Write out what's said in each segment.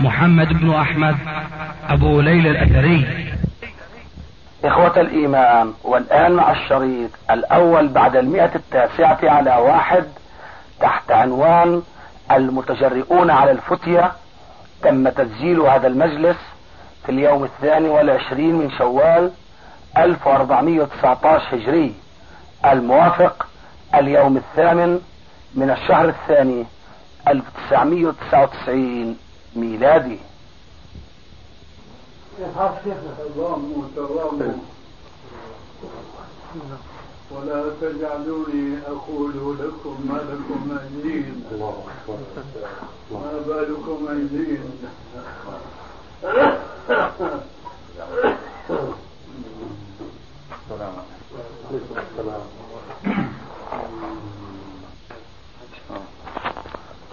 محمد بن أحمد أبو ليلى الأثري. إخوة الإيمان والآن مع الشريط الأول بعد المئة التاسعة على واحد تحت عنوان المتجرئون على الفتية. تم تسجيل هذا المجلس في اليوم الثاني والعشرين من شوال 1419 هجري. الموافق اليوم الثامن من الشهر الثاني 1999 ميلادي. ولا تجعلوني أقول لكم ما لكم أيدين. ما بالكم أيدين.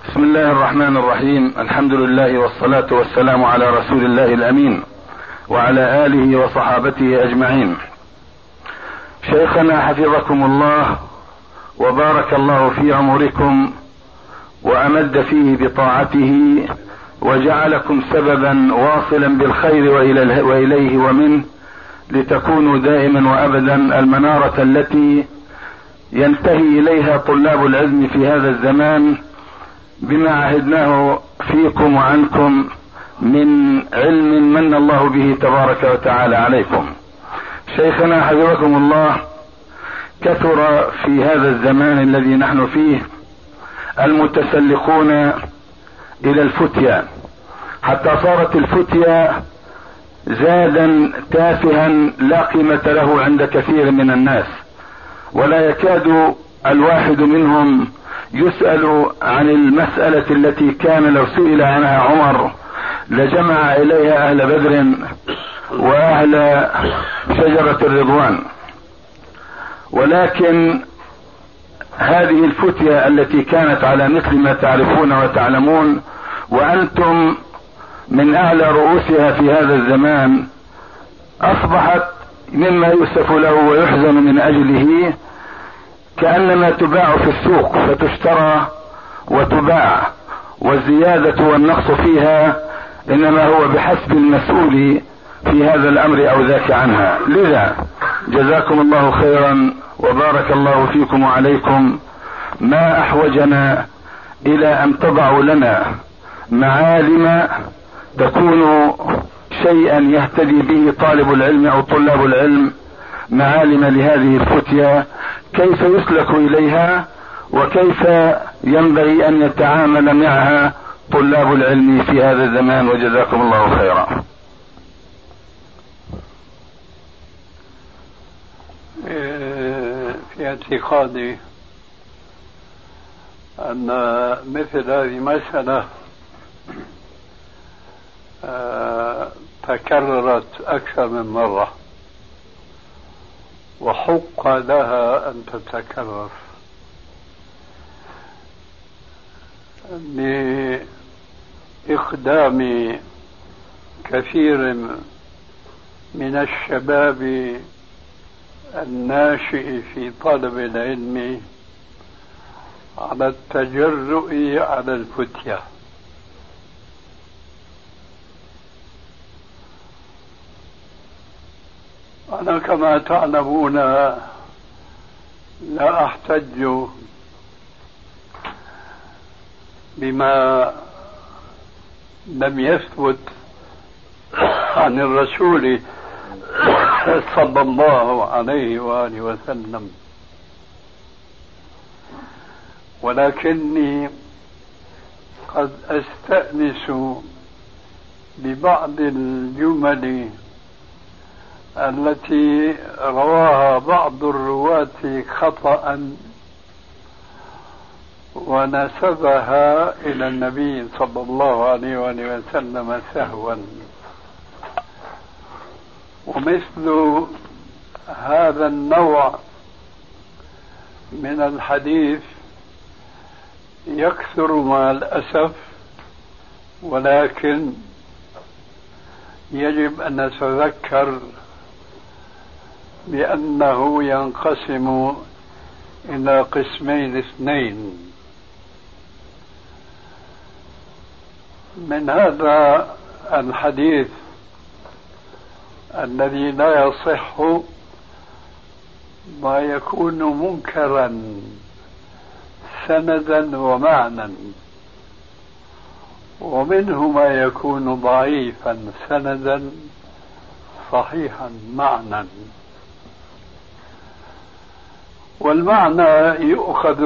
بسم الله الرحمن الرحيم. الحمد لله والصلاة والسلام على رسول الله الأمين وعلى آله وصحابته أجمعين. شيخنا حفظكم الله وبارك الله في عمركم وأمد فيه بطاعته وجعلكم سببا واصلا بالخير وإليه ومنه لتكونوا دائما وأبدا المنارة التي ينتهي إليها طلاب العلم في هذا الزمان بما عهدناه فيكم وعنكم من علم من الله به تبارك وتعالى عليكم. شيخنا حفظكم الله كثر في هذا الزمان الذي نحن فيه المتسلقون إلى الفتيا. حتى صارت الفتيا زادا تافها لا قيمة له عند كثير من الناس ولا يكاد الواحد منهم يسأل عن المسألة التي كان لو سئل عنها عمر لجمع إليها أهل بدر وأهل شجرة الرضوان. ولكن هذه الفتية التي كانت على مثل ما تعرفون وتعلمون وأنتم من أعلى رؤوسها في هذا الزمان أصبحت مما يؤسف له ويحزن من أجله كانما تباع في السوق فتشترى وتباع والزيادة والنقص فيها إنما هو بحسب المسؤول في هذا الأمر أو ذاك عنها. لذا جزاكم الله خيرا وبارك الله فيكم وعليكم. ما أحوجنا إلى أن تضعوا لنا معالم تكون شيئا يهتدي به طالب العلم أو طلاب العلم معالم لهذه الفتيا كيف يسلك إليها وكيف ينبغي أن يتعامل معها طلاب العلم في هذا الزمان وجزاكم الله خيرا. في اعتقادي أن مثل هذه مسألة آه، تكررت أكثر من مرة. وحق لها أن تتكرر. لإقدام كثير من الشباب الناشئ في طلب العلم على التجرؤ على الفتية. أنا كما تعلمون لا أحتج بما لم يثبت عن الرسول صلى الله عليه وآله وسلم. ولكني قد أستأنس ببعض الجمل التي رواها بعض الرواة خطأ ونسبها إلى النبي صلى الله عليه وآله وسلم سهوا. ومثل هذا النوع من الحديث يكثر مع الأسف ولكن يجب أن نتذكر بأنه ينقسم إلى قسمين اثنين. من هذا الحديث الذي لا يصح ما يكون منكرا سندا ومعنى ومنه ما يكون ضعيفا سندا صحيحا معنى والمعنى يؤخذ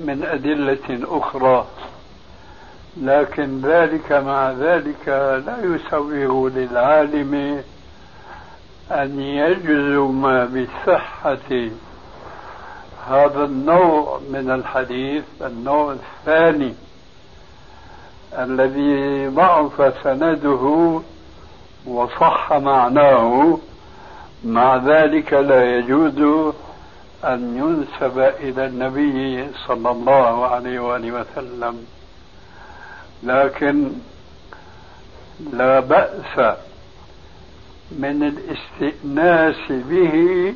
من أدلة أخرى لكن ذلك مع ذلك لا يسوغ للعالم أن يجزم بصحة هذا النوع من الحديث النوع الثاني الذي ضعف سنده وصح معناه مع ذلك لا يجوز أن ينسب إلى النبي صلى الله عليه وآله وسلم. لكن لا بأس من الاستئناس به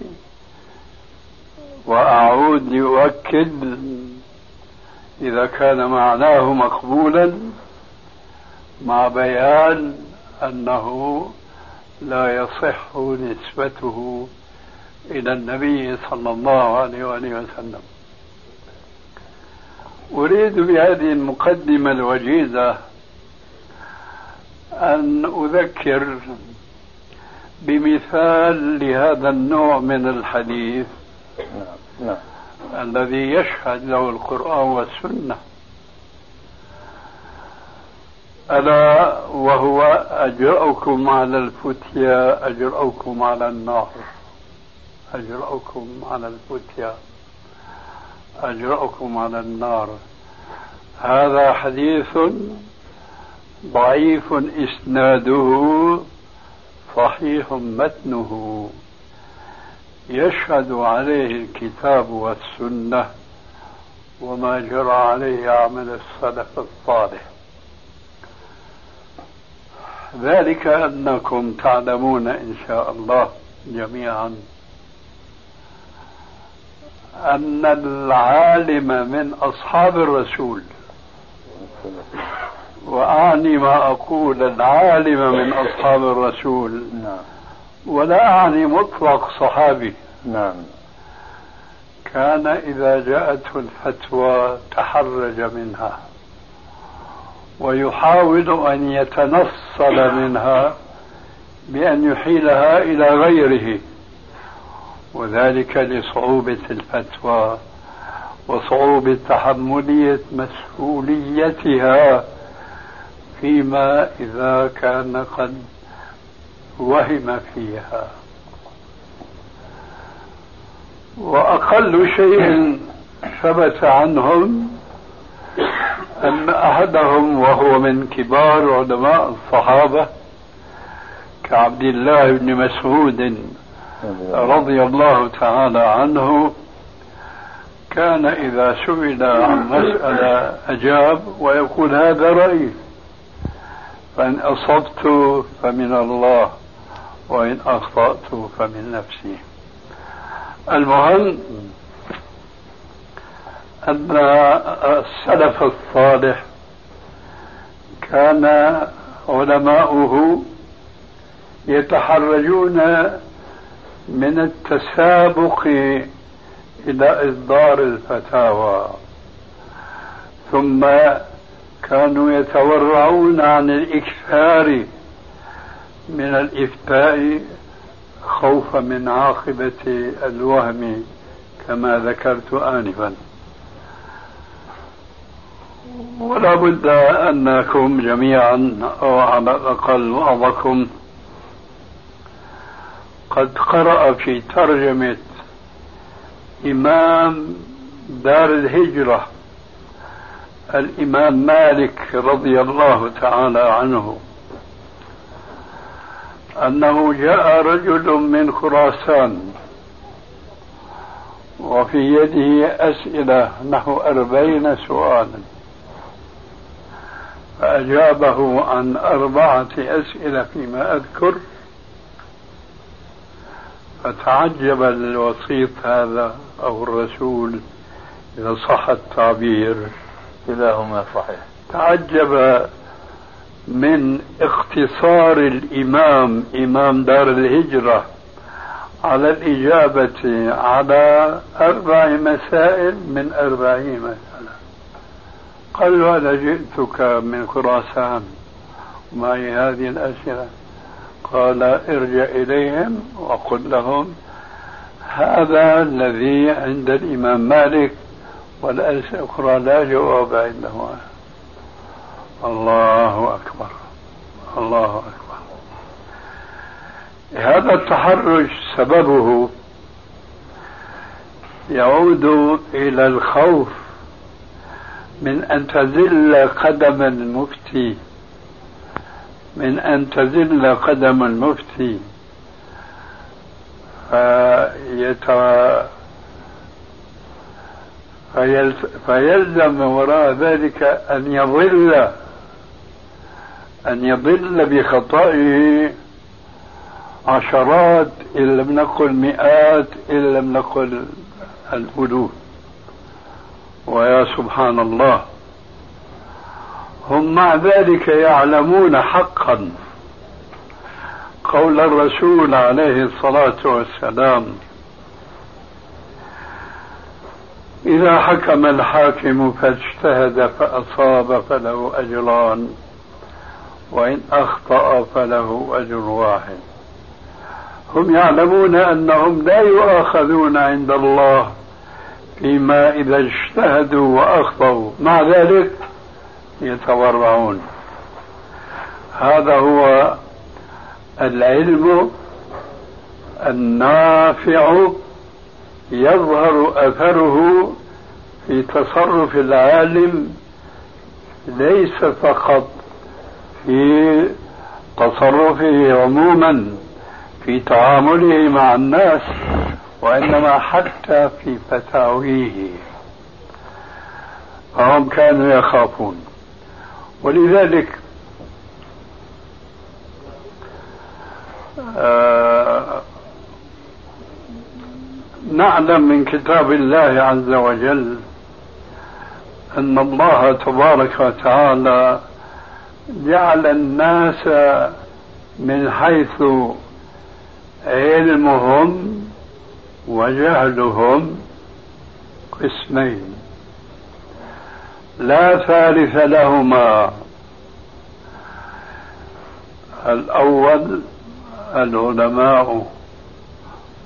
وأعود لأؤكد إذا كان معناه مقبولا مع بيان أنه لا يصح نسبته إلى النبي صلى الله عليه وآله وسلم أريد بهذه المقدمة الوجيزة أن أذكر بمثال لهذا النوع من الحديث نعم. نعم. الذي يشهد له القرآن والسنة ألا وهو أجرأكم على الفتيا أجرأكم على النار أجرأكم على الفتيا أجرأكم على النار. هذا حديث ضعيف إسناده صحيح متنه. يشهد عليه الكتاب والسنة وما جرى عليه عمل السلف الصالح. ذلك أنكم تعلمون إن شاء الله جميعا. أن العالم من أصحاب الرسول. وأعني ما أقول العالم من أصحاب الرسول. نعم. ولا أعني مطلق صحابي. نعم. كان إذا جاءته الفتوى تحرج منها. ويحاول أن يتنصل منها بأن يحيلها إلى غيره. وذلك لصعوبة الفتوى وصعوبة تحملية مسؤوليتها فيما إذا كان قد وهم فيها. وأقل شيء ثبت عنهم أن أحدهم وهو من كبار علماء الصحابة كعبد الله بن مسعود رضي الله تعالى عنه كان إذا سئل عن مسألة أجاب ويقول هذا رأيي. فإن أصبت فمن الله وإن أخطأت فمن نفسي. المهم أن السلف الصالح كان علماؤه يتحرجون من التسابق إلى إصدار الفتاوى. ثم كانوا يتورعون عن الإكثار من الإفتاء خوفا من عاقبة الوهم كما ذكرت آنفا. ولا بد أنكم جميعا أو على الأقل بعضكم قد قرأ في ترجمة إمام دار الهجرة الإمام مالك رضي الله تعالى عنه أنه جاء رجل من خراسان وفي يده أسئلة نحو أربعين سؤالا فأجابه عن أربعة أسئلة فيما أذكر. فتعجب الوسيط هذا أو الرسول إذا صح التعبير. كلاهما صحيح. تعجب من اختصار الإمام إمام دار الهجرة على الإجابة على أربع مسائل من أربعين مسألة. قال له أنا جئتك من خراسان. معي هذه الأسئلة؟ قال ارجع إليهم وقل لهم هذا الذي عند الإمام مالك والأسئلة الأخرى لا جواب عنده. الله أكبر. الله أكبر. هذا التحرج سببه يعود إلى الخوف من أن تزل قدم المفتي. من أن تزل قدم المفتي. فيلزم وراء ذلك أن يضل أن يضل بخطئه عشرات إن لم نقل مئات إن لم نقل الألوف. ويا سبحان الله. هم مع ذلك يعلمون حقا. قول الرسول عليه الصلاة والسلام إذا حكم الحاكم فاجتهد فأصاب فله أجران وإن أخطأ فله أجر واحد. هم يعلمون أنهم لا يؤاخذون عند الله فيما إذا اجتهدوا وأخطأوا. مع ذلك يتورعون. هذا هو العلم النافع يظهر أثره في تصرف العالم ليس فقط في تصرفه عموما في تعامله مع الناس وإنما حتى في فتاويه. فهم كانوا يخافون. ولذلك آه نعلم من كتاب الله عز وجل أن الله تبارك وتعالى جعل الناس من حيث علمهم وجهلهم قسمين. لا ثالث لهما. الأول العلماء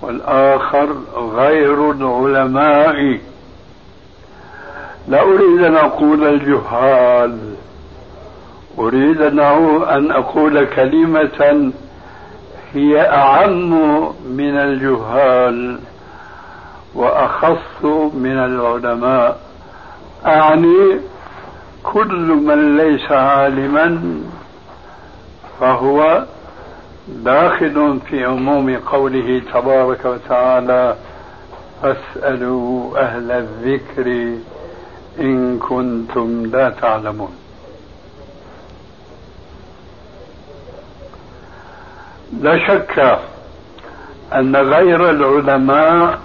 والآخر غير العلماء. لا أريد أن أقول الجهال. أريد أن أقول كلمة هي أعم من الجهال وأخص من العلماء. أعني كل من ليس عالما فهو داخل في عموم قوله تبارك وتعالى فاسألوا أهل الذكر إن كنتم لا تعلمون. لا شك أن غير العلماء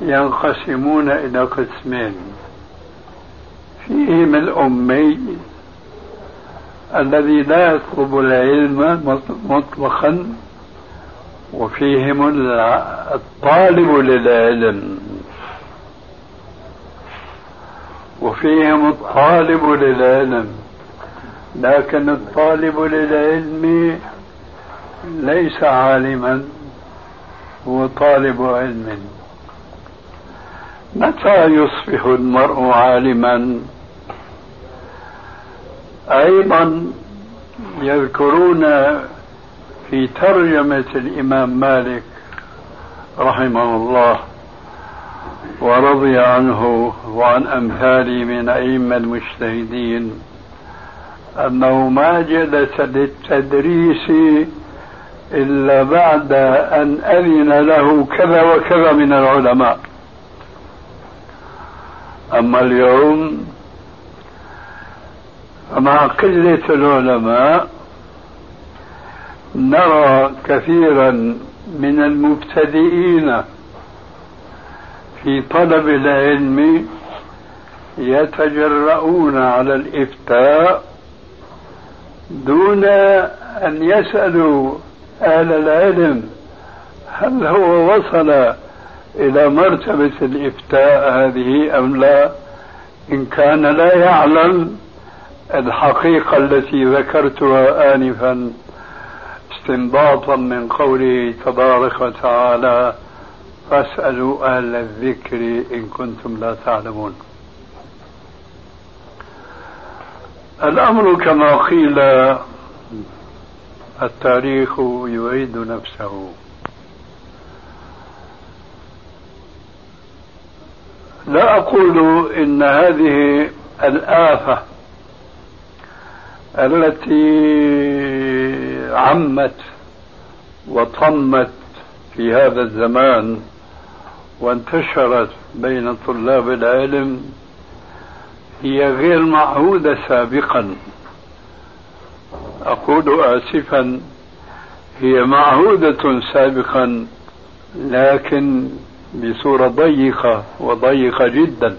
ينقسمون إلى قسمين. فيهم الأمي الذي لا يطلب العلم مطلقا وفيهم الطالب للعلم. وفيهم الطالب للعلم. لكن الطالب للعلم ليس عالما هو طالب علم. متى يصبح المرء عالما؟ أيضا يذكرون في ترجمة الإمام مالك رحمه الله ورضي عنه وعن أمثاله من أئمة المجتهدين أنه ما جلس للتدريس إلا بعد أن أذن له كذا وكذا من العلماء. أما اليوم فمع قلة العلماء نرى كثيرا من المبتدئين في طلب العلم يتجرؤون على الإفتاء دون أن يسألوا أهل العلم هل هو وصل إلى مرتبة الإفتاء هذه أم لا. إن كان لا يعلم الحقيقة التي ذكرتها آنفا استنباطا من قوله تبارك وتعالى فاسألوا أهل الذكر إن كنتم لا تعلمون. الأمر كما قيل التاريخ يعيد نفسه. لا أقول إن هذه الآفة التي عمت وطمت في هذا الزمان وانتشرت بين طلاب العلم هي غير معهودة سابقا. أقول آسفا هي معهودة سابقا لكن بصورة ضيقة وضيقة جدا.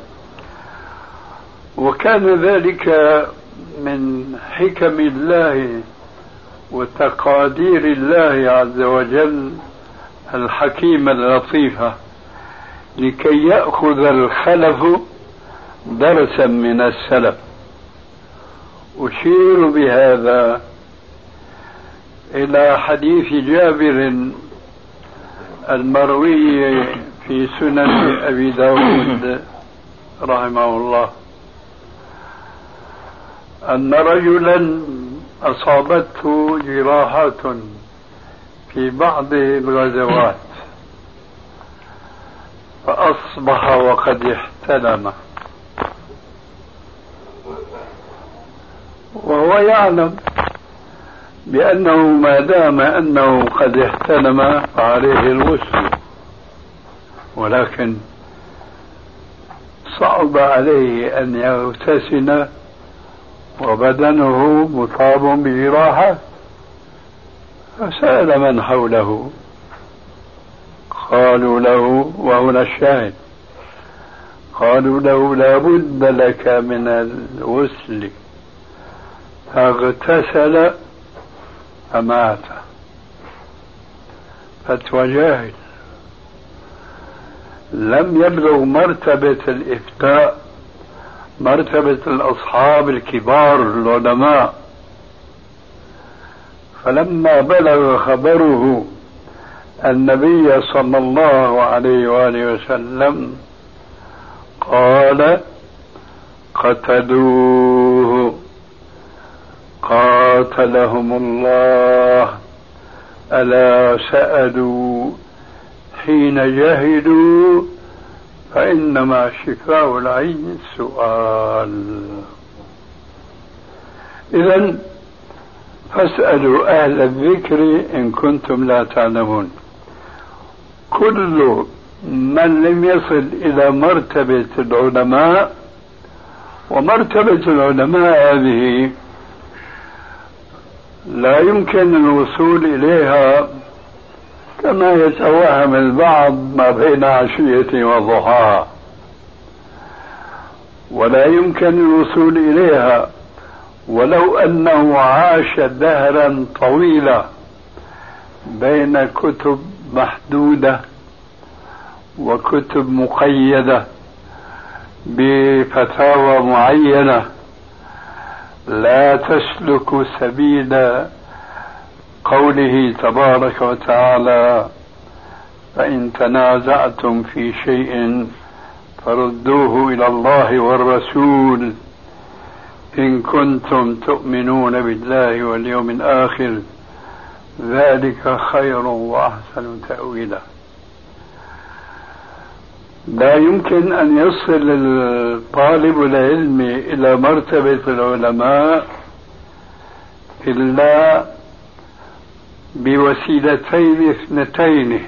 وكان ذلك من حكم الله وتقادير الله عز وجل الحكيمة اللطيفة لكي يأخذ الخلف درسا من السلف. أشير بهذا إلى حديث جابر المروي في سنن أبي داود رحمه الله. أن رجلا أصابته جراحات في بعض الغزوات. فأصبح وقد احتلم. وهو يعلم بأنه ما دام أنه قد احتلم فعليه الغسل. ولكن صعب عليه أن يغتسل وبدنه مصاب بجراحة. فسأل من حوله. قالوا له وهنا الشاهد. قالوا له لا بد لك من الغسل. فاغتسل فمات. فتوى جاهل. لم يبلغ مرتبة الإفتاء. مرتبة الأصحاب الكبار العلماء. فلما بلغ خبره النبي صلى الله عليه وآله وسلم قال قتلوه. قاتلهم الله. ألا سألوا حين جهلوا فإنما شفاء العين السؤال. إذا فاسألوا أهل الذكر إن كنتم لا تعلمون. كل من لم يصل إلى مرتبة العلماء ومرتبة العلماء هذه لا يمكن الوصول إليها كما يتوهم البعض ما بين عشية وضحاها ولا يمكن الوصول إليها ولو أنه عاش دهرا طويلا بين كتب محدودة وكتب مقيدة بفتاوى معينة. لا تسلك سبيل قوله تبارك وتعالى فإن تنازعتم في شيء فردوه إلى الله والرسول. إن كنتم تؤمنون بالله واليوم الآخر ذلك خير وأحسن تأويلا. لا يمكن أن يصل الطالب العلم إلى مرتبة العلماء إلا بوسيلتين اثنتين.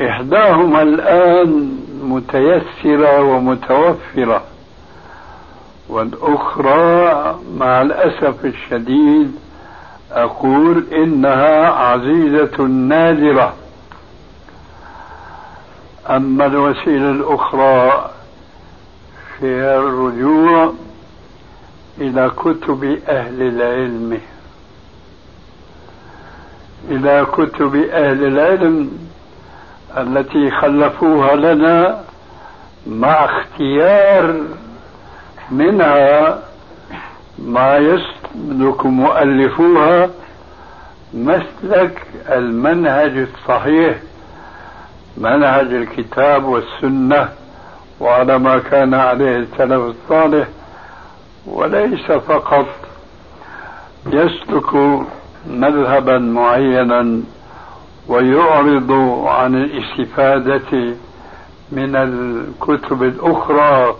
إحداهما الآن متيسرة ومتوفرة والأخرى مع الأسف الشديد أقول إنها عزيزة نادرة. أما الوسيلة الأخرى في الرجوع إلى كتب أهل العلم. إلى كتب أهل العلم التي خلفوها لنا مع اختيار منها ما يسلك مؤلفوها مسلك المنهج الصحيح منهج الكتاب والسنة وعلى ما كان عليه السلف الصالح وليس فقط يسلك مذهبا معينا ويعرض عن الاستفادة من الكتب الأخرى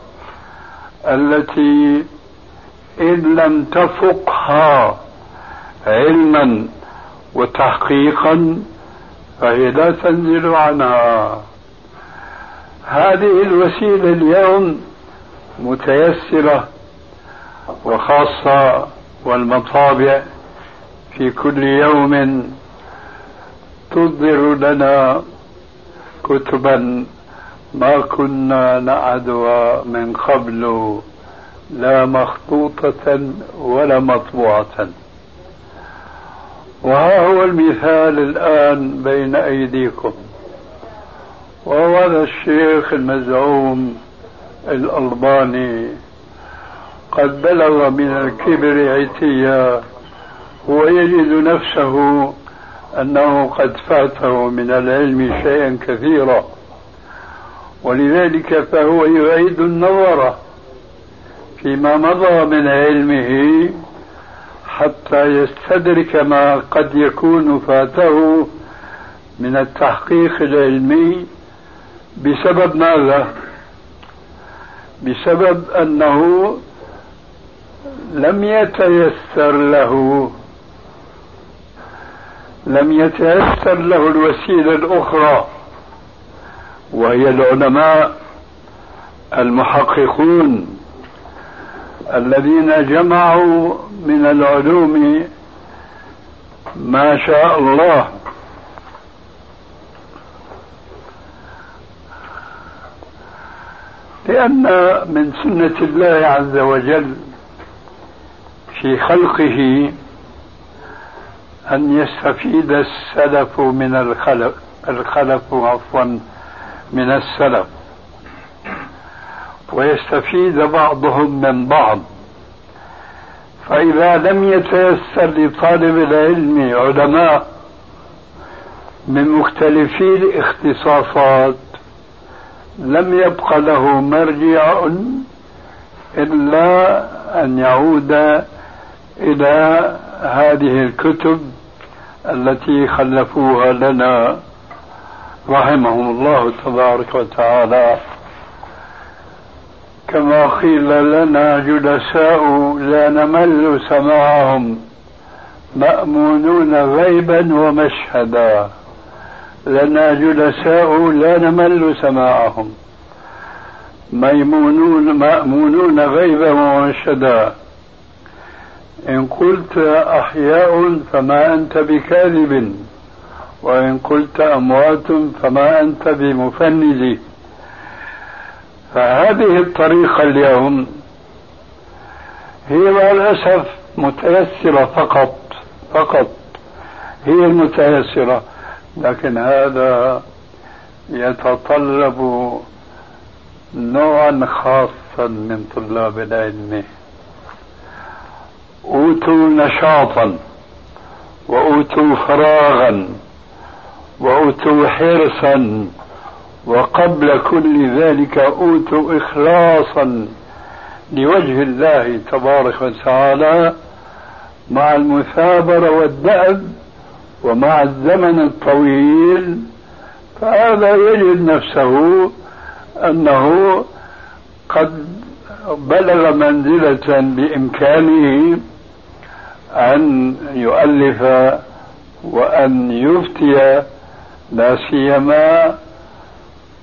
التي إن لم تفقها علما وتحقيقا فهي لا تنزل عنها. هذه الوسيلة اليوم متيسرة وخاصة والمطابع في كل يوم تصدر لنا كتبا ما كنا نعدها من قبل لا مخطوطة ولا مطبوعة. وها هو المثال الآن بين أيديكم. وهو هذا الشيخ المزعوم الألباني. قد بلغ من الكبر عتيا ويجد نفسه أنه قد فاته من العلم شيئا كثيرا ولذلك فهو يعيد النظر فيما مضى من علمه حتى يستدرك ما قد يكون فاته من التحقيق العلمي بسبب ماذا؟ بسبب أنه لم يتيسر له لم يتيسر له الوسيلة الأخرى وهي العلماء المحققون الذين جمعوا من العلوم ما شاء الله. لأن من سنة الله عز وجل في خلقه أن يستفيد السلف من الخلف الخلف عفوا من السلف. ويستفيد بعضهم من بعض. فإذا لم يتيسر لطالب العلم علماء من مختلفي الاختصاصات لم يبق له مرجع إلا أن يعود إلى هذه الكتب التي خلفوها لنا رحمهم الله تبارك وتعالى. كما قيل لنا جلساء لا نمل سماعهم مأمونون غيبا ومشهدا. لنا جلساء لا نمل سماعهم ميمونون مأمونون غيبا ومشهدا. إن قلت أحياء فما أنت بكاذب وإن قلت أموات فما أنت بمفند. فهذه الطريقة اليوم هي مع الأسف متيسرة فقط فقط هي المتيسرة لكن هذا يتطلب نوعا خاصا من طلاب العلم. اوتوا نشاطا وأوتوا فراغا وأوتوا حرصا وقبل كل ذلك أوتوا اخلاصا لوجه الله تبارك وتعالى مع المثابرة والدأب ومع الزمن الطويل. فهذا يجد نفسه أنه قد بلغ منزلة بإمكانه أن يؤلف وأن يفتي لا سيما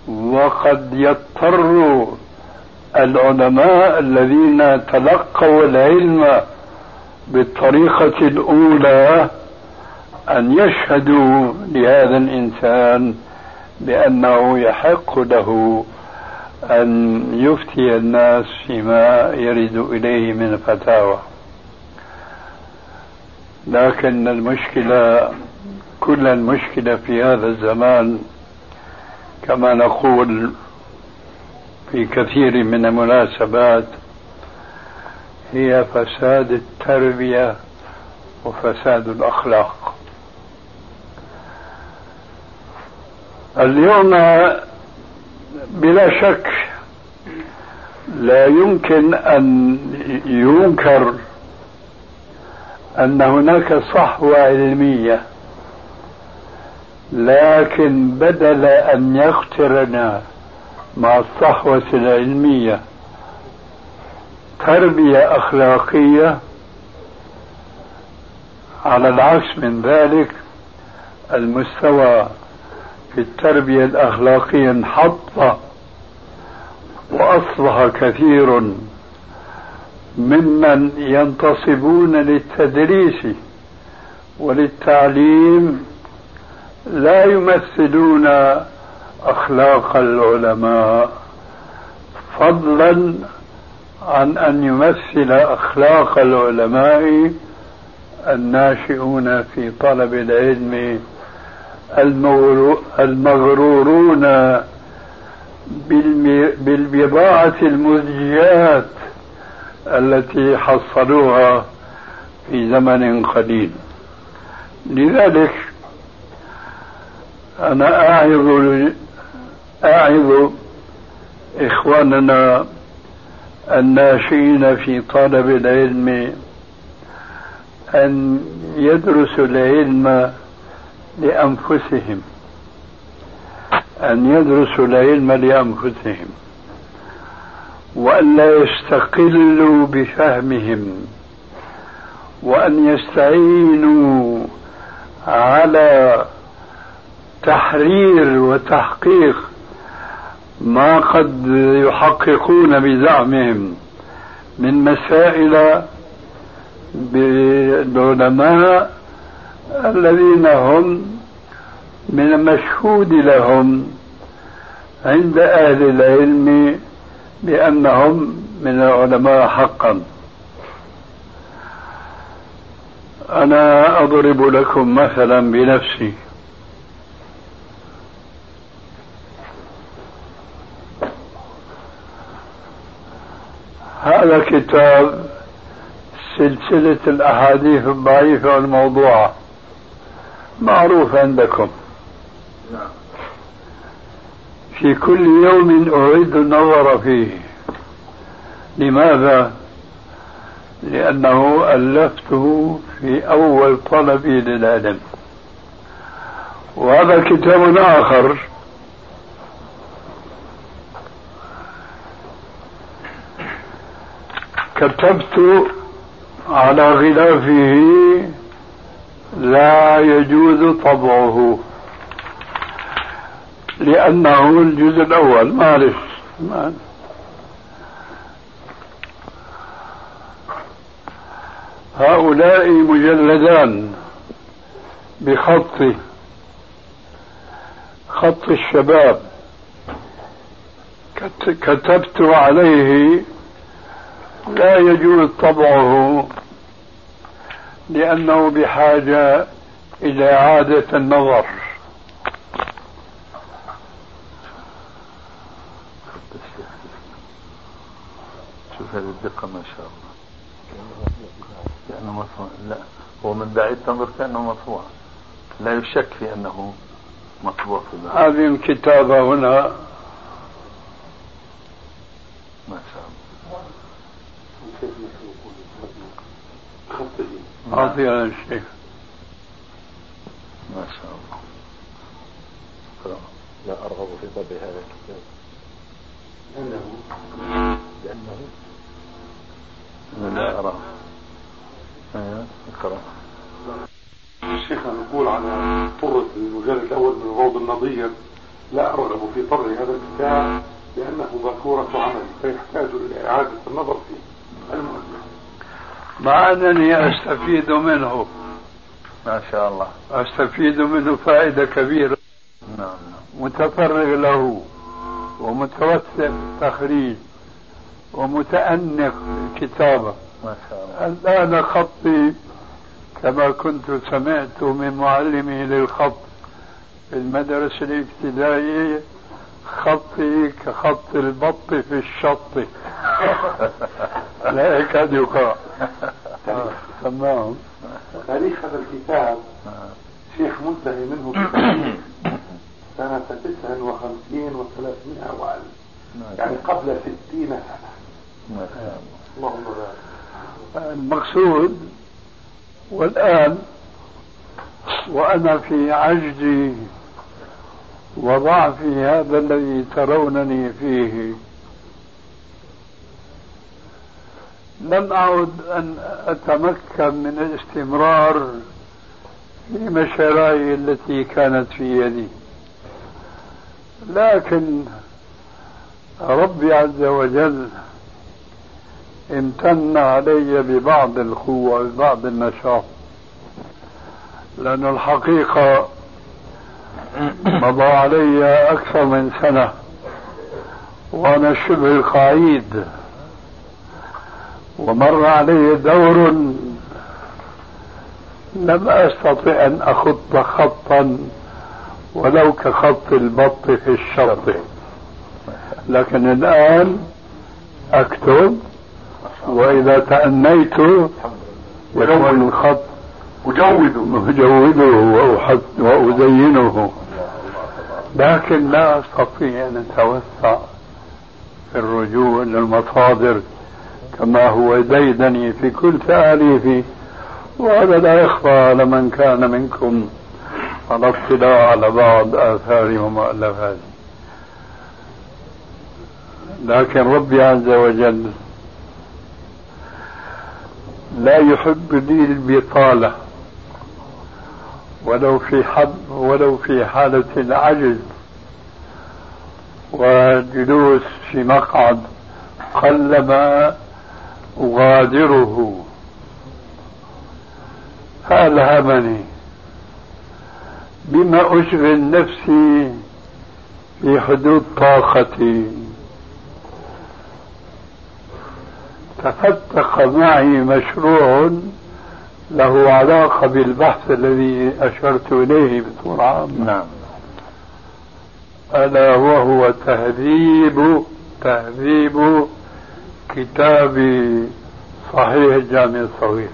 وقد يضطر العلماء الذين تلقوا العلم بالطريقة الأولى أن يشهدوا لهذا الإنسان بأنه يحق له أن يفتي الناس فيما يرد إليه من فتاوى. لكن المشكلة كل المشكلة في هذا الزمان كما نقول في كثير من المناسبات هي فساد التربية وفساد الأخلاق. اليوم بلا شك لا يمكن أن ينكر أن هناك صحوة علمية لكن بدل أن يقترن مع الصحوة العلمية تربية أخلاقية على العكس من ذلك المستوى في التربية الأخلاقية انحط وأصبح كثير ممن ينتصبون للتدريس وللتعليم لا يمثلون أخلاق العلماء فضلا عن أن يمثل أخلاق العلماء الناشئون في طلب العلم المغرورون بالبضاعة المزجيات. التي حصلوها في زمن قليل. لذلك أنا أعظ أعظ إخواننا الناشئين في طلب العلم أن يدرسوا العلم لأنفسهم أن يدرسوا العلم لأنفسهم. وأن لا يستقلوا بفهمهم وأن يستعينوا على تحرير وتحقيق ما قد يحققون بزعمهم من مسائل بالعلماء الذين هم من المشهود لهم عند أهل العلم بأنهم من العلماء حقا. أنا أضرب لكم مثلا بنفسي. هذا كتاب سلسلة الأحاديث الضعيفة والموضوعة. معروف عندكم في كل يوم أعيد النظر فيه. لماذا؟ لأنه ألفته في أول طلبي للعلم وهذا كتاب آخر. كتبت على غلافه لا يجوز طبعه. لأنه الجزء الأول. معلش هؤلاء مجلدان بخطي خط الشباب. كتبت عليه لا يجوز طبعه لأنه بحاجة إلى إعادة النظر. ما شاء الله. كأنه مطبوع لا. هو من بعيد تنظر كأنه مطبوع لا يشك في أنه مطبوع في هذه الكتابة هنا. ما شاء الله. أعطينا الشيخ ما شاء الله. لا أرغب في طبع هذا الكتاب. لأنه لأنه لا أراه أقرأ. الشيخ نقول على طرة المجلد الأول من روض النظير لا أرغب في طرح هذا الكتاب لأنه ذكورة عمل فيحتاج إلى إعادة النظر فيه. المؤلف. مع أنني أستفيد منه. ما شاء الله. أستفيد منه فائدة كبيرة. نعم نعم. متفرغ له ومتوسع في التخريج ومتأنق في الكتابة ما شاء الله. الآن خطي كما كنت سمعت من معلمي للخط في المدرسة الابتدائية خطي كخط البط في الشط. لا يكاد يقرأ تمام. تاريخ هذا الكتاب شيخ منتهي منه سنة تسع وخمسين وثلاثمائة وألف. يعني قبل ستين سنة. المقصود والآن وأنا في عجزي وضعفي هذا الذي ترونني فيه. لم أعد أن أتمكن من الاستمرار في مشاريعي التي كانت في يدي. لكن ربي عز وجل امتن علي ببعض القوة ببعض النشاط لأن الحقيقة مضى علي أكثر من سنة وأنا شبه القعيد ومر علي دور لم أستطع أن أخط خطا ولو كخط البط في الشط لكن الآن أكتب وإذا تأنيت يكون الخط أجوده أجوده وأزينه. لكن لا أستطيع أن أتوسع في الرجوع إلى المصادر كما هو ديدني في كل تأليفي. وهذا لا يخفى على من كان منكم. على اطلاع على بعض آثاري ومؤلفاتي لكن ربي عز وجل لا يحب لي البطالة ولو في حب ولو في حالة العجز والجلوس في مقعد قلما أغادره. فألهمني بما أشغل نفسي في حدود طاقتي. تفتق معي مشروع له علاقة بالبحث الذي أشرت إليه بصورة عامة. نعم. ألا وهو تهذيب تهذيب كتاب صحيح الجامع الصغير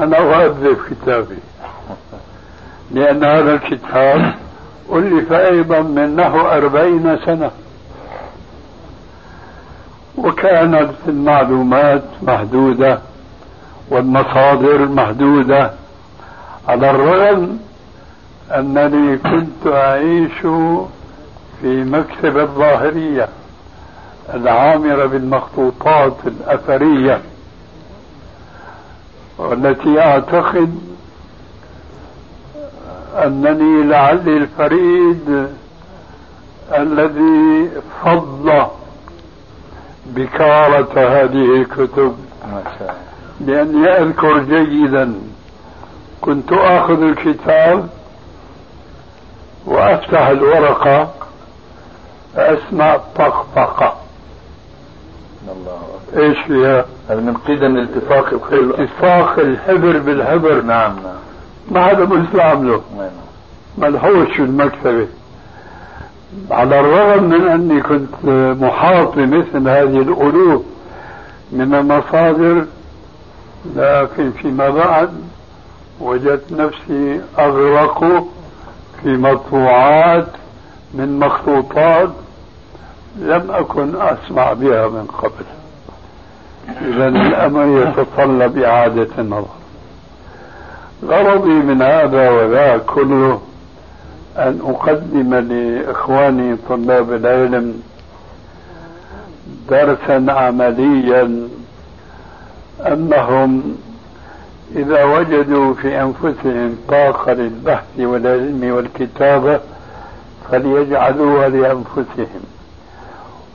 أنا أؤذب كتابي. لأن هذا الكتاب ألف أيضا من نحو أربعين سنة. وكانت المعلومات محدودة والمصادر محدودة. على الرغم أنني كنت أعيش في مكتب الظاهرية العامرة بالمخطوطات الأثرية والتي أعتقد أنني لعلي الفريد الذي فض بكارة هذه الكتب. لأني أذكر جيدا. كنت آخذ الكتاب وأفتح الورقة أسمع طقطقة. الله. إيش فيها؟ هذا من قدم التفاق الخيل اتفاق الحبر بالحبر. نعم نعم. ما حدا مسلم له؟ نعم. ملحوش في المكتبة. على الرغم من أني كنت محاط بمثل هذه الألوف من المصادر لكن فيما بعد وجدت نفسي أغرق في مطبوعات من مخطوطات لم أكن أسمع بها من قبل. إذا الأمر يتطلب إعادة النظر. غرضي من هذا وذاك كله أن أقدم لإخواني طلاب العلم درسا عمليا أنهم إذا وجدوا في أنفسهم طاقة للبحث والعلم والكتابة فليجعلوها لأنفسهم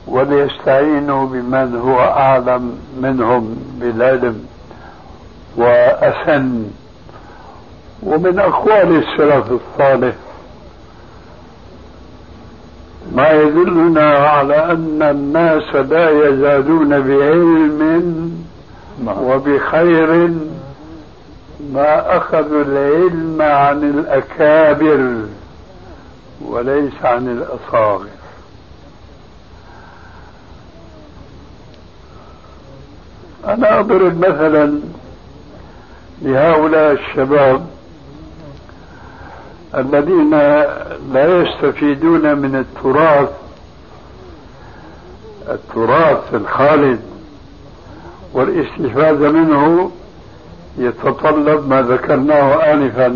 وليستعينوا بمن هو أعلم منهم بالعلم وأسن. ومن أقوال السلف الصالح ما يدلنا على أن الناس لا يزالون بعلم وبخير. ما أخذوا العلم عن الأكابر وليس عن الأصاغر. أنا أضرب مثلا لهؤلاء الشباب. الذين لا يستفيدون من التراث التراث الخالد والاستفادة منه يتطلب ما ذكرناه آنفا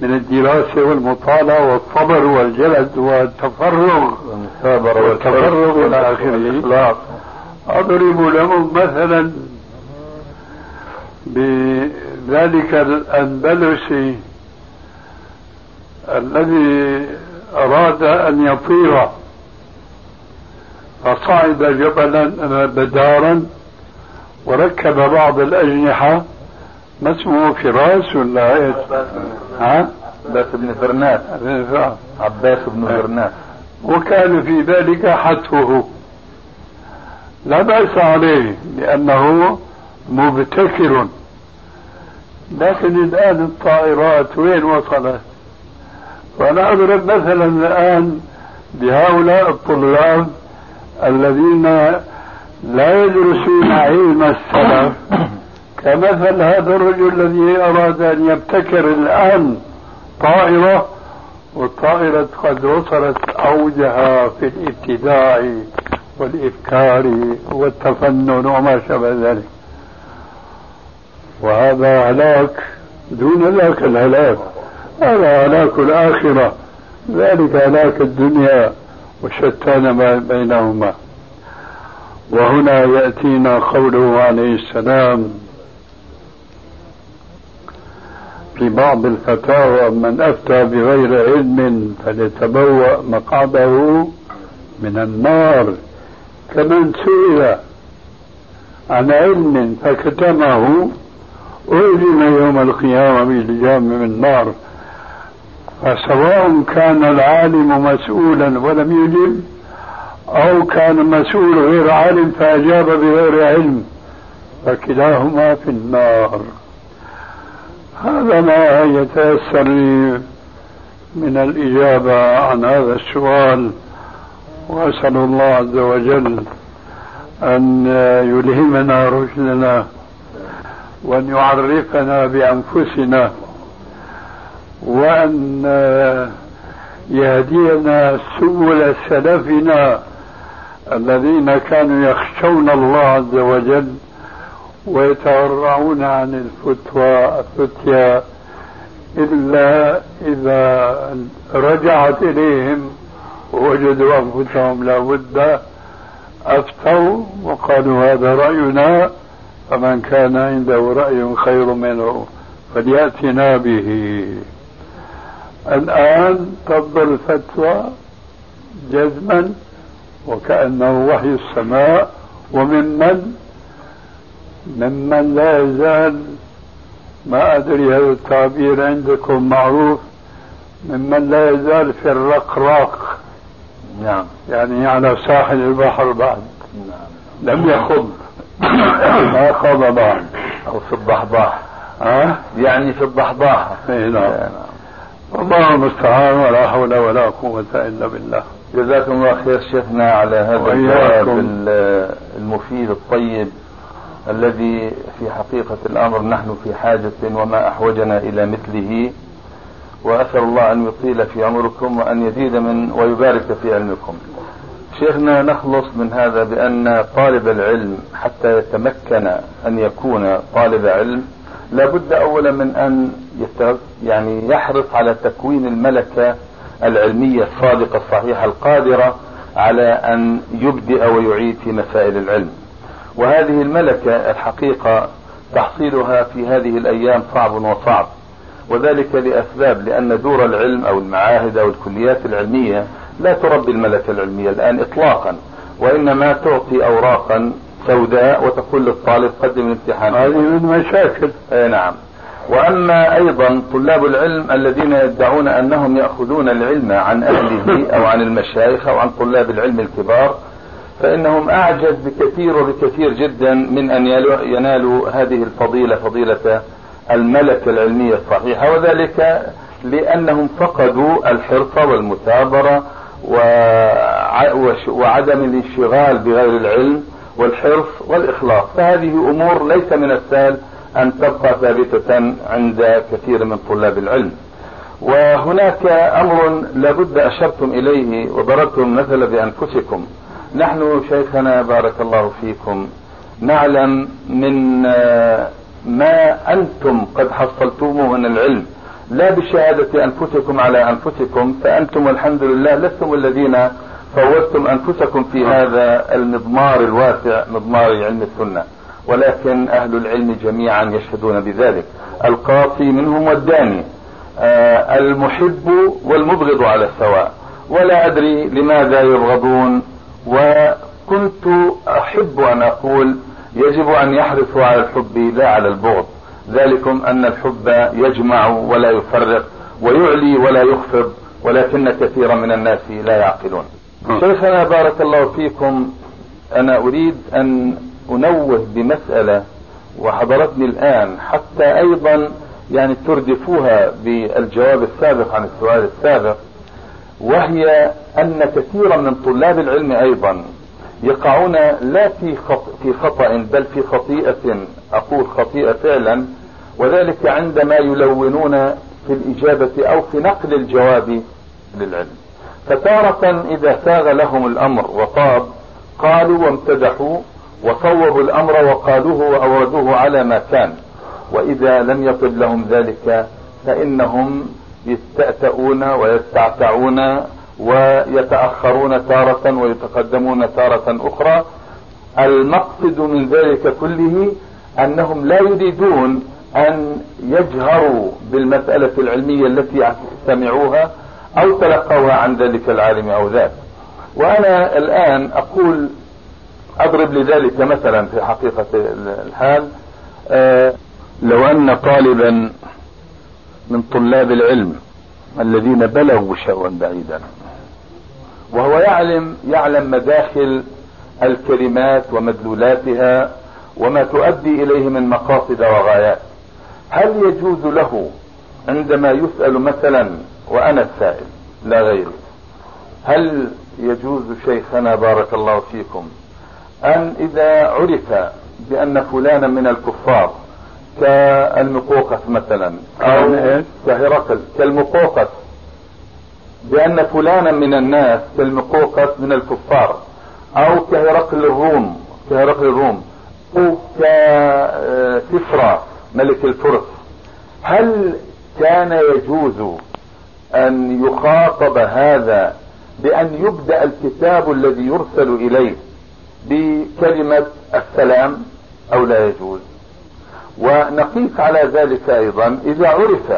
من الدراسة والمطالعة والصبر والجلد والتفرغ. والتفرغ إلى آخره. أضرب لهم مثلا بذلك الأندلسي الذي أراد أن يطير فصعد جبلا بدارا وركب بعض الأجنحة ما اسمه فراس ولا إيش؟ ها؟ عباس بن فرناس عباس بن فرناس وكان في ذلك حتفه لا بأس عليه لأنه مبتكر لكن الآن الطائرات وين وصلت؟ وأنا أضرب مثلا الآن بهؤلاء الطلاب الذين لا يدرسون علم السلف. كمثل هذا الرجل الذي أراد أن يبتكر الآن طائرة والطائرة قد وصلت أوجها في الابتداع والإفكار والتفنن وما شابه ذلك. وهذا هلاك دون ذاك الهلاك. هذا هلاك الآخرة. ذلك هلاك الدنيا وشتان ما بينهما. وهنا يأتينا قوله عليه السلام في بعض الفتاوى من أفتى بغير علم فليتبوأ مقعده من النار كمن سئل عن علم فكتمه. ألزم يوم القيامة بلجام من نار فسواء كان العالم مسؤولا ولم يجب أو كان مسؤول غير عالم فأجاب بغير علم فكلاهما في النار. هذا ما يتيسر لي من الإجابة عن هذا السؤال وأسأل الله عز وجل أن يلهمنا رشدنا وأن يعرفنا بأنفسنا. وأن يهدينا سبل سلفنا الذين كانوا يخشون الله عز وجل ويتورعون عن الفتوى الفتيا إلا إذا رجعت إليهم ووجدوا أنفسهم لابد أفتوا وقالوا هذا رأينا فمن كان عنده رأي خير منه فليأتنا به. الآن تفضل الفتوى جزما وكأنه وحي السماء وممن ممن لا يزال ما أدري هذا التعبير عندكم معروف. ممن لا يزال في الرقراق. نعم. يعني على ساحل البحر بعد. نعم. لم يخض ما خض بعد. أو في الضحضاح. ها؟ يعني في الضحضاح. إيه نعم. الله المستعان ولا حول ولا قوة إلا بالله. جزاكم الله خير شيخنا على هذا الجواب ال- المفيد الطيب الذي في حقيقة الأمر نحن في حاجة وما أحوجنا إلى مثله. وأسأل الله أن يطيل في عمركم وأن يزيد من ويبارك في علمكم. شيخنا نخلص من هذا بأن طالب العلم حتى يتمكن أن يكون طالب علم لابد أولا من يت- يعني يحرص على تكوين الملكة العلمية الصادقة الصحيحة القادرة على أن يبدأ ويعيد في مسائل العلم. وهذه الملكة الحقيقة تحصيلها في هذه الأيام صعب وصعب. وذلك لأسباب لأن دور العلم أو المعاهد أو الكليات العلمية لا تربي الملكة العلمية الآن إطلاقا وإنما تعطي أوراقا سوداء وتقول للطالب قدم الامتحان. هذه من مشاكل. أي نعم. وأما أيضا طلاب العلم الذين يدعون أنهم يأخذون العلم عن أهله أو عن المشايخ أو عن طلاب العلم الكبار فإنهم أعجز بكثير وبكثير جدا من أن ينالوا هذه الفضيلة فضيلة الملكة العلمية الصحيحة وذلك لأنهم فقدوا الحرص والمثابرة وعدم الانشغال بغير العلم والحرص والإخلاص. فهذه أمور ليس من السهل أن تبقى ثابتة عند كثير من طلاب العلم. وهناك أمر لابد أشرتم إليه وضربتم المثل بأنفسكم. نحن شيخنا بارك الله فيكم نعلم من ما أنتم قد حصلتموه من العلم. لا بشهادة أنفسكم على أنفسكم فأنتم الحمد لله لستم الذين فوتم أنفسكم في هذا المضمار الواسع مضمار علم السنة. ولكن أهل العلم جميعا يشهدون بذلك. القاصي منهم والداني. آه المحب والمبغض على السواء. ولا أدري لماذا يبغضون. وكنت أحب أن أقول يجب أن يحرصوا على الحب لا على البغض. ذلكم أن الحب يجمع ولا يفرق ويعلي ولا يخفض ولكن كثيرا من الناس لا يعقلون. شيخنا بارك الله فيكم أنا أريد أن أنوه بمسألة وحضرتني الآن حتى أيضا يعني تردفوها بالجواب السابق عن السؤال السابق وهي أن كثيرا من طلاب العلم أيضا يقعون لا في خطأ, في خطأ بل في خطيئة أقول خطيئة فعلا وذلك عندما يلونون في الإجابة أو في نقل الجواب للعلم. فتارة إذا ساغ لهم الأمر وطاب قالوا وامتدحوا وصوبوا الأمر وقالوه وأوردوه على ما كان. وإذا لم يطب لهم ذلك فإنهم يستأتؤون ويستعتعون ويتأخرون تارة ويتقدمون تارة أخرى. المقصد من ذلك كله أنهم لا يريدون أن يجهروا بالمسألة العلمية التي سمعوها أو تلقوها عن ذلك العالم أو ذاك. وأنا الآن أقول أضرب لذلك مثلا في حقيقة الحال آه لو أن طالبا من طلاب العلم الذين بلغوا شأوا بعيدا وهو يعلم يعلم مداخل الكلمات ومدلولاتها وما تؤدي إليه من مقاصد وغايات هل يجوز له عندما يسأل مثلا وأنا السائل لا غيري. هل يجوز شيخنا بارك الله فيكم أن إذا عرف بأن فلانا من الكفار كالمقوقس مثلا أو كهرقل كالمقوقس بأن فلانا من الناس كالمقوقس من الكفار أو كهرقل الروم كهرقل الروم أو كسفرى ملك الفرس هل كان يجوز أن يخاطب هذا بأن يبدأ الكتاب الذي يرسل إليه بكلمة السلام أو لا يجوز. ونقيس على ذلك أيضا إذا عرف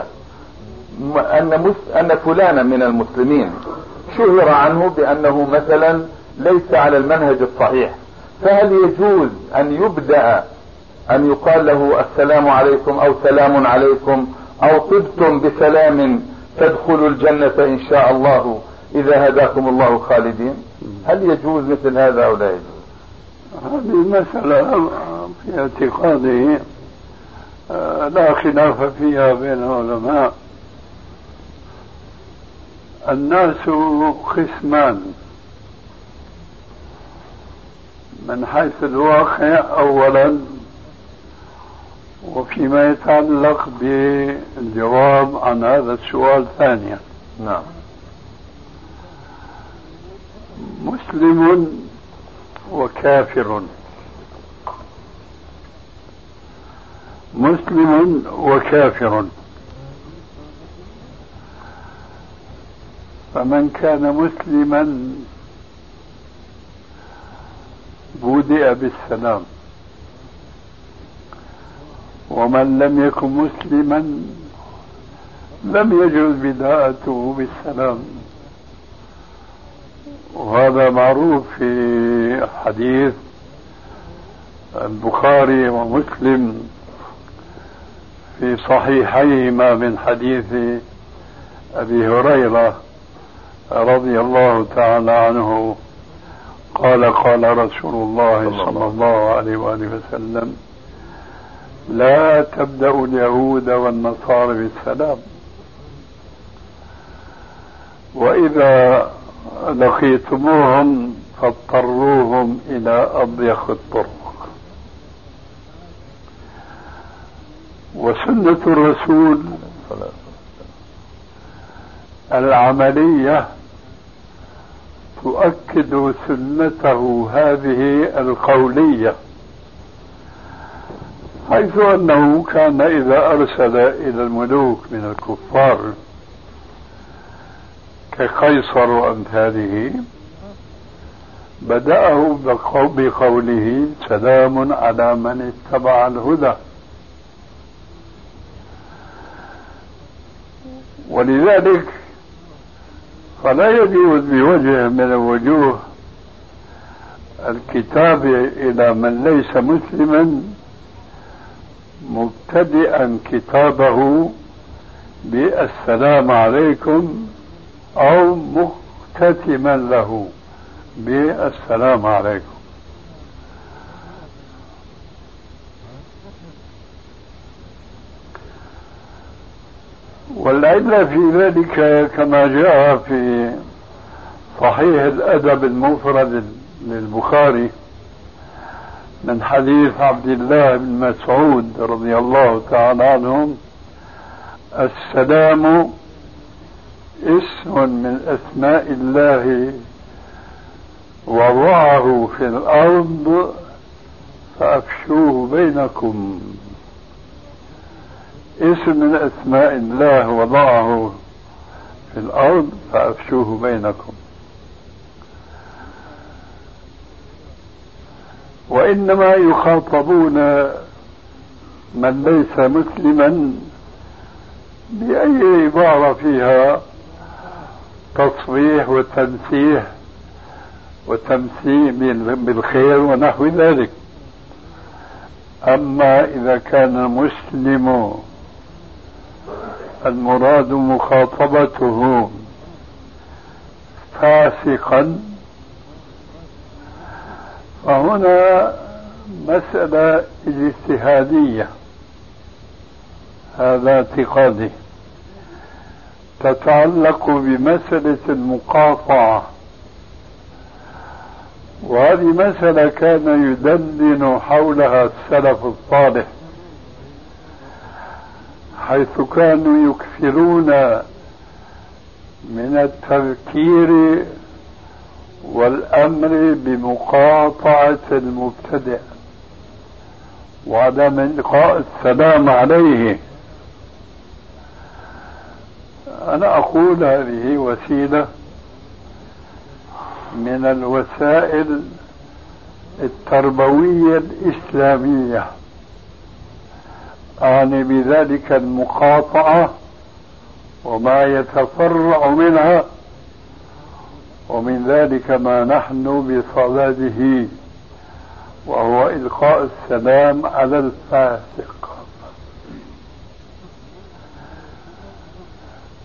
أن, أن فلانا من المسلمين شهر عنه بأنه مثلا ليس على المنهج الصحيح. فهل يجوز أن يبدأ أن يقال له السلام عليكم أو سلام عليكم أو طبتم بسلام تدخلوا الجنة إن شاء الله إذا هداكم الله خالدين. هل يجوز مثل هذا أو لا يجوز؟ هذه مسألة في اعتقاده آه، لا خلاف فيها بين العلماء. الناس قسمان من حيث الواقع اولا وفيما يتعلق بالجواب عن هذا السؤال ثانيا. نعم. مسلم وكافر. مسلم وكافر. فمن كان مسلما بدأ بالسلام. ومن لم يكن مسلما لم يجوز بداءته بالسلام. وهذا معروف في حديث البخاري ومسلم في صحيحيهما من حديث أبي هريرة رضي الله تعالى عنه. قال قال رسول الله صلى الله عليه وآله وسلم لا تبدأ اليهود والنصارى بالسلام. وإذا لقيتموهم فاضطروهم إلى أضيق الطرق. وسنة الرسول العملية تؤكد سنته هذه القولية. حيث أنه كان إذا أرسل إلى الملوك من الكفار كقيصر وأمثاله بدأه بقوله سلام على من اتبع الهدى. ولذلك فلا يجوز بوجه من الوجوه الكتاب إلى من ليس مسلما مبتدئا كتابه بالسلام عليكم أو مختتما له بالسلام عليكم. والعلة في ذلك كما جاء في صحيح الأدب المفرد للبخاري من حديث عبد الله بن مسعود رضي الله تعالى عنهم السلام اسم من أسماء الله وضعه في الأرض فأفشوه بينكم. اسم من أسماء الله وضعه في الأرض فأفشوه بينكم. وإنما يخاطبون من ليس مسلما بأي عبارة فيها تصريح وتنسيح وتمثيل بالخير ونحو ذلك. أما إذا كان المسلم المراد مخاطبته فاسقا فهنا مسألة اجتهادية هذا اعتقادي. تتعلق بمسألة المقاطعة. وهذه مسألة كان يدندن حولها السلف الصالح حيث كانوا يكثرون من التذكير والأمر بمقاطعة المبتدع وعدم إلقاء السلام عليه. أنا أقول هذه وسيلة من الوسائل التربوية الإسلامية. أعني بذلك المقاطعة وما يتفرع منها ومن ذلك ما نحن بصدده وهو إلقاء السلام على الفاسق.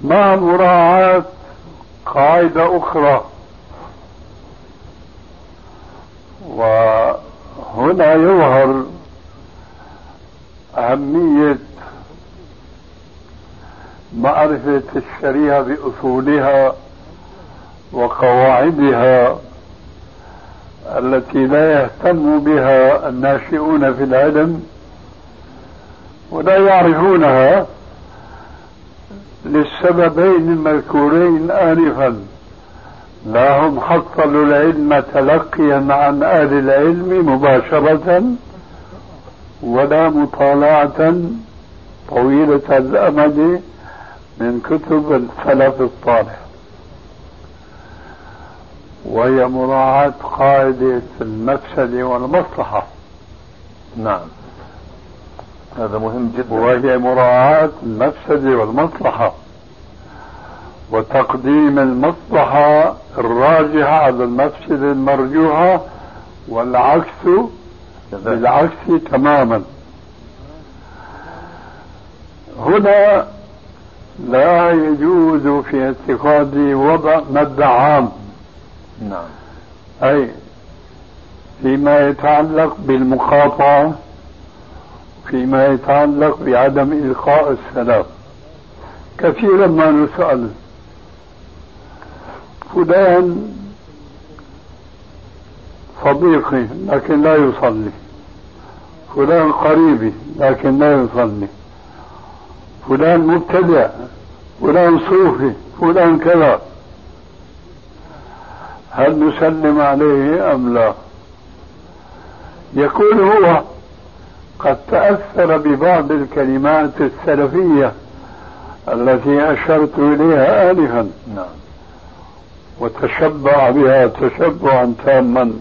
مع مراعاة قاعدة أخرى وهنا يظهر أهمية معرفة الشريعة بأصولها وقواعدها التي لا يهتم بها الناشئون في العلم ولا يعرفونها للسببين المذكورين آنفا. لا هم حصلوا العلم تلقيا عن أهل العلم مباشرة ولا مطالعة طويلة الأمد من كتب السلف الصالح. وهي مراعاة قاعدة المفسدة والمصلحة. نعم. هذا مهم جدا. وهي مراعاة المفسدة والمصلحة. وتقديم المصلحة الراجحة على المفسدة المرجوحة والعكس بالعكس تماما. هنا لا يجوز في اعتقادي وضع مد عام. نعم. أي فيما يتعلق بالمقاطعة فيما يتعلق بعدم إلقاء السلام. كثيرا ما نسأل. فلان صديقي لكن لا يصلي. فلان قريبي لكن لا يصلي. فلان مبتدع فلان صوفي فلان كذا. هل نسلم عليه أم لا؟ يكون هو قد تأثر ببعض الكلمات السلفية التي أشرت إليها آنفا نعم. وتشبع بها تشبعا تاما.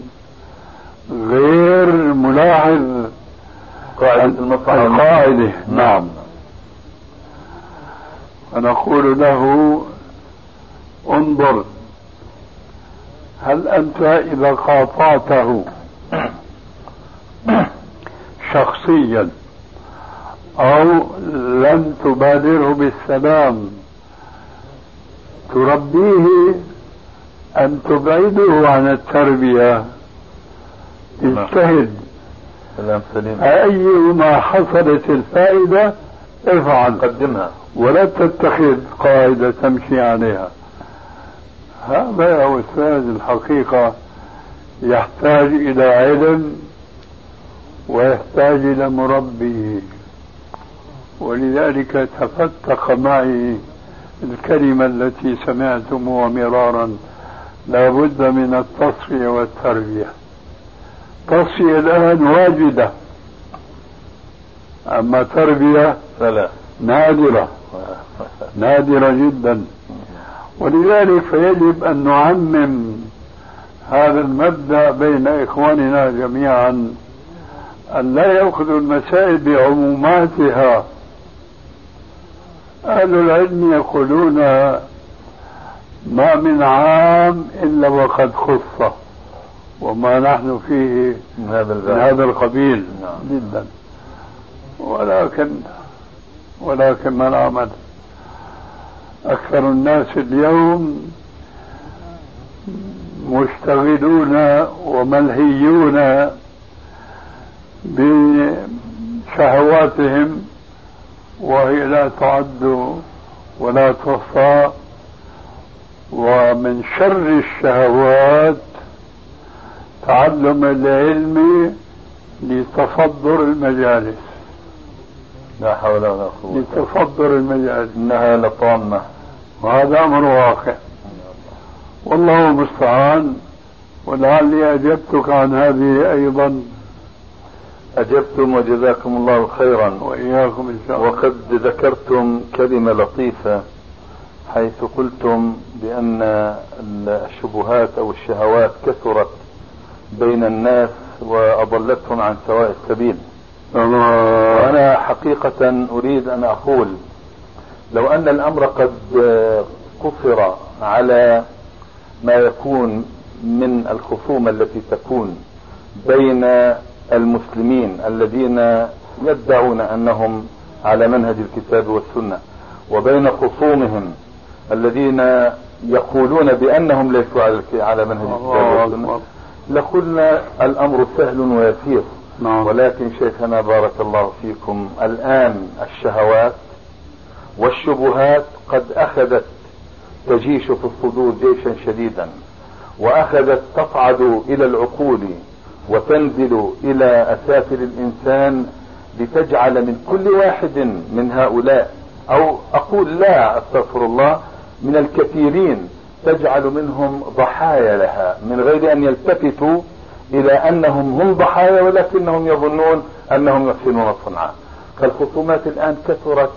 غير ملاحظ القاعدة. نعم. فنقول له انظر هل أنت إذا قاطعته شخصيا أو لم تبادره بالسلام تربيه أن تبعده عن التربية؟ اجتهد. أيما حصلت الفائدة؟ افعل. قدمها. ولا تتخذ قاعدة تمشي عليها. هذا يا أستاذ الحقيقة يحتاج إلى علم ويحتاج إلى مربي ولذلك تفتق معي الكلمة التي سمعتموها مرارا لا بد من التصفية والتربية. تصفية الآن واجدة أما تربية فلا نادرة نادرة جدا. ولذلك فيجب أن نعمم هذا المبدأ بين إخواننا جميعا أن لا يأخذوا المسائل بعموماتها. أهل العلم يقولون ما من عام إلا وقد خص وما نحن فيه من هذا من هذا القبيل. نعم. جدا. ولكن ولكن ما العمل؟ أكثر الناس اليوم مشتغلون وملهيون بشهواتهم وهي لا تعد ولا تحصى ومن شر الشهوات تعلم العلم لتصدر المجالس. لا حول ولا قوة. لتصدر المجالس إنها لطامة. وهذا أمر واقع. والله المستعان ولعلي أجبتك عن هذه أيضا. أجبتم وجزاكم الله خيرا. وإياكم إن شاء الله. وقد ذكرتم كلمة لطيفة حيث قلتم بأن الشبهات أو الشهوات كثرت بين الناس وأضلتهم عن سواء السبيل. الله وأنا حقيقة أريد أن أقول لو أن الأمر قد قصر على ما يكون من الخصومة التي تكون بين المسلمين الذين يدعون أنهم على منهج الكتاب والسنة وبين خصومهم الذين يقولون بأنهم ليسوا على- منهج الكتاب والسنة لقلنا الأمر سهل ويسير. نعم. ولكن شيخنا بارك الله فيكم الآن الشهوات والشبهات قد أخذت تجيش في الصدور جيشا شديدا وأخذت تصعد إلى العقول وتنزل إلى أسافل الإنسان لتجعل من كل واحد من هؤلاء أو أقول لا أستغفر الله من الكثيرين تجعل منهم ضحايا لها من غير أن يلتفتوا إلى أنهم هم ضحايا ولكنهم يظنون أنهم يحسنون صنعا فالخصومات الآن كثرت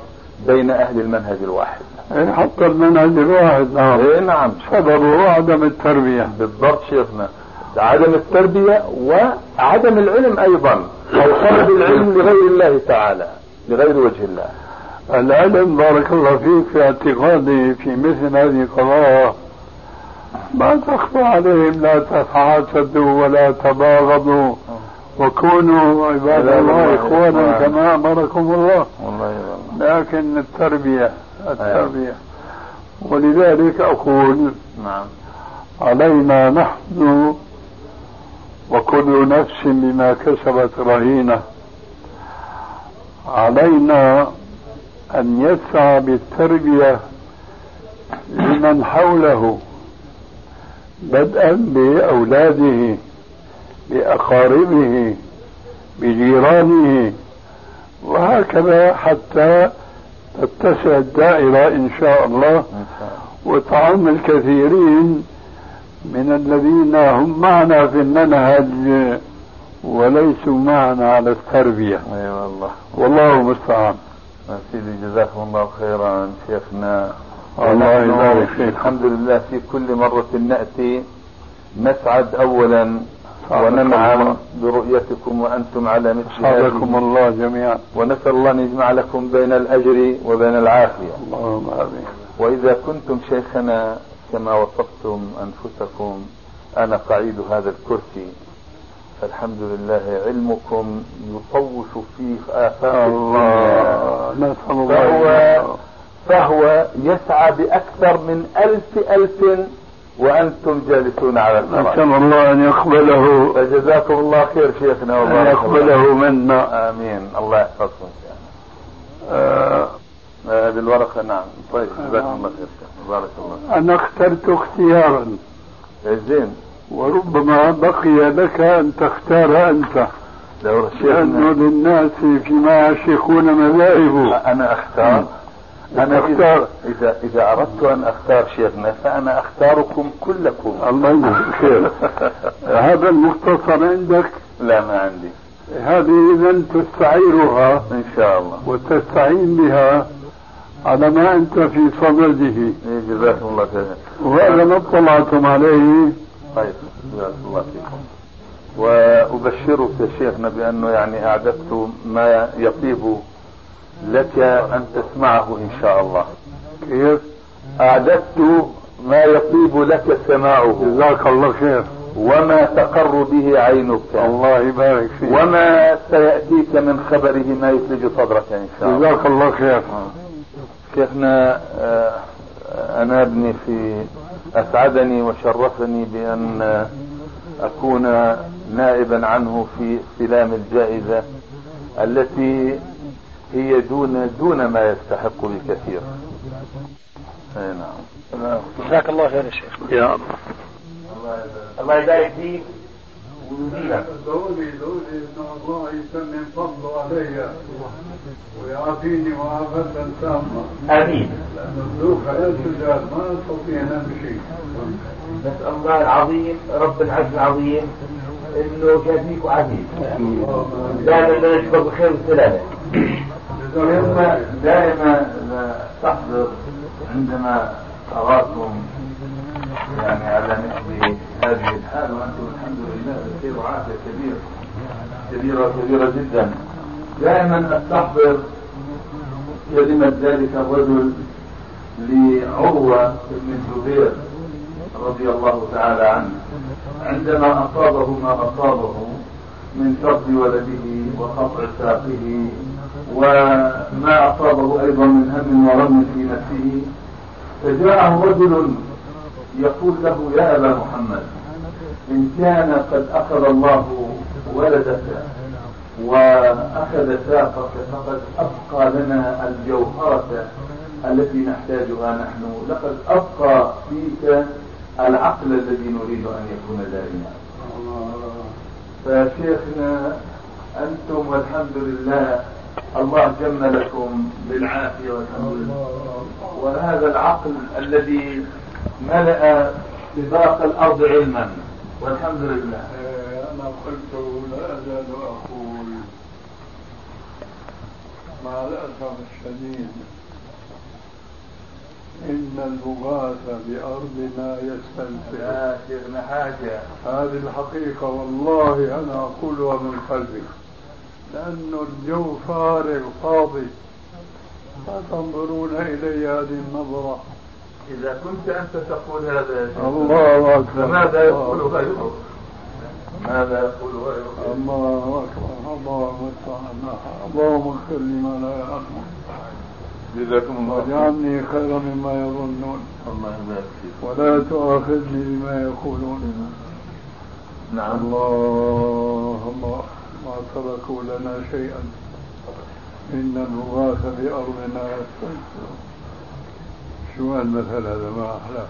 بين أهل المنهج الواحد. إيه حتى المنهج الواحد نعم. إيه نعم. سببه عدم التربية. بالضبط شيخنا. عدم التربية وعدم العلم أيضا أو طلب العلم لغير الله تعالى لغير وجه الله. العلم بارك الله فيك في اعتقادي في مثل هذه القضايا. ما تخفى عليهم لا تحاسدوا ولا تباغضوا. وكونوا عباد الله إخوانا كما أمركم الله. لكن التربية التربية. ولذلك أقول نعم. علينا نحن وكل نفس بما كسبت رهينة. علينا أن يسعى بالتربية لمن حوله. بدءا بأولاده بأقاربه بجيرانه وهكذا حتى تتسع الدائرة إن شاء الله. وتعم الكثيرين من الذين هم معنا في المنهج وليسوا معنا على التربية. أي أيوة والله. والله المستعان. سيدي جزاكم الله خيرا شيخنا. الله يبارك فيك. الحمد لله. في كل مرة نأتي نسعد أولا وننعم برؤيتكم وأنتم على مثل هذه. الله جميعا. ونسأل الله أن يجمع لكم بين الأجر وبين العافية. اللهم آمين. وإذا كنتم شيخنا كما وصفتم أنفسكم أنا قعيد هذا الكرسي. فالحمد لله علمكم يطوش في آفاق الله. نسأل الله فهو, يسعى بأكثر من ألف ألف وأنتم جالسون على الفراش نسأل الله أن يقبله. فجزاكم الله خير شيخنا أن يقبله منا. آمين. الله يحفظكم آه. هذه الورقة نعم. طيب جزاكم الله خير بارك الله أنا اخترت اختيارا. زين. وربما بقي لك أن تختار أنت. لأنه للناس فيما يشيخون مذاهب. أنا أختار. أنا إذا, إذا إذا أردت أن أختار شيخنا فأنا أختاركم كلكم. الله يجزيك خير. هذا المختصر عندك؟ لا ما عندي. هذه إذا تستعيرها. إن شاء الله. وتستعين بها على ما أنت في صدده. إيه، جزاكم الله خير. وهذا ما اطلعتم عليه. طيب جزاكم الله فيكم. وأبشرك يا شيخنا بأنه يعني أعددت ما يطيب لك أن تسمعه إن شاء الله. كيف؟ أعددت ما يطيب لك سماعه. جزاك الله خير. وما تقر به عينك. الله يبارك فيك. وما سيأتيك من خبره ما يثلج صدرك إن شاء الله. جزاك الله خير. شيخنا آه، أنا ابني في أسعدني وشرفني بأن أكون نائبا عنه في استلام الجائزة التي هي دون دون ما يستحق بكثير أي نعم. جزاك الله خير يا شيخ. يا الله الله يبارك فيك. دولي دولي ان الله يسمن فضله علي ويعافيني معافاة تامة آمين. لأن الذوق لا تزال ما استطيع ان امشي نسأل الله العظيم رب العز العظيم إنه يجازيك عزيز دائما نشكر بخير والسلامة دائما دائما تحضر عندما أراكم يعني على مثل هذه الحال وأنتم الحمد لله بخير وعافية كبيرة كبيرة كبيرة جدا. دائما أستحضر كلمة ذلك الرجل لعروة بن الزبير رضي الله تعالى عنه. عندما أصابه ما أصابه من فقد ولده وقطع ساقه وما أصابه أيضا من هم ورم في نفسه فجاءه رجل يقول له يا أبا محمد إن كان قد أخذ الله ولدك وأخذ ساقك فقد أبقى لنا الجوهرة التي نحتاجها نحن لقد أبقى فيك العقل الذي نريد أن يكون دائما. فشيخنا أنتم والحمد لله الله جملكم بالعافية والحمد وهذا العقل الذي ملأ سباق الأرض علما والحمد لله. أنا قلت لا أزال أقول مع الأسف الشديد. إن المغاث بأرضنا يستنفر يا شيخنا حاجة. هذه الحقيقة والله أنا أقولها من قلبي. لأنه الجو فارغ فاضي لا تنظرون إلي هذه النظرة. إذا كنت أنت تقول هذا الله أكبر. فماذا يقول غيره؟ ماذا يقول غيره؟ الله أكبر. الله أكبر. اللهم اغفر لي ما لا يعلمون جزاكم الله واجعلني خيرا مما يظنون. الله يبارك فيك. ولا تؤاخذني بما يقولون. نعم. الله الله ما تركوا لنا شيئا. إن الرغاث بأرضنا شو المثل هذا؟ ما أحلاه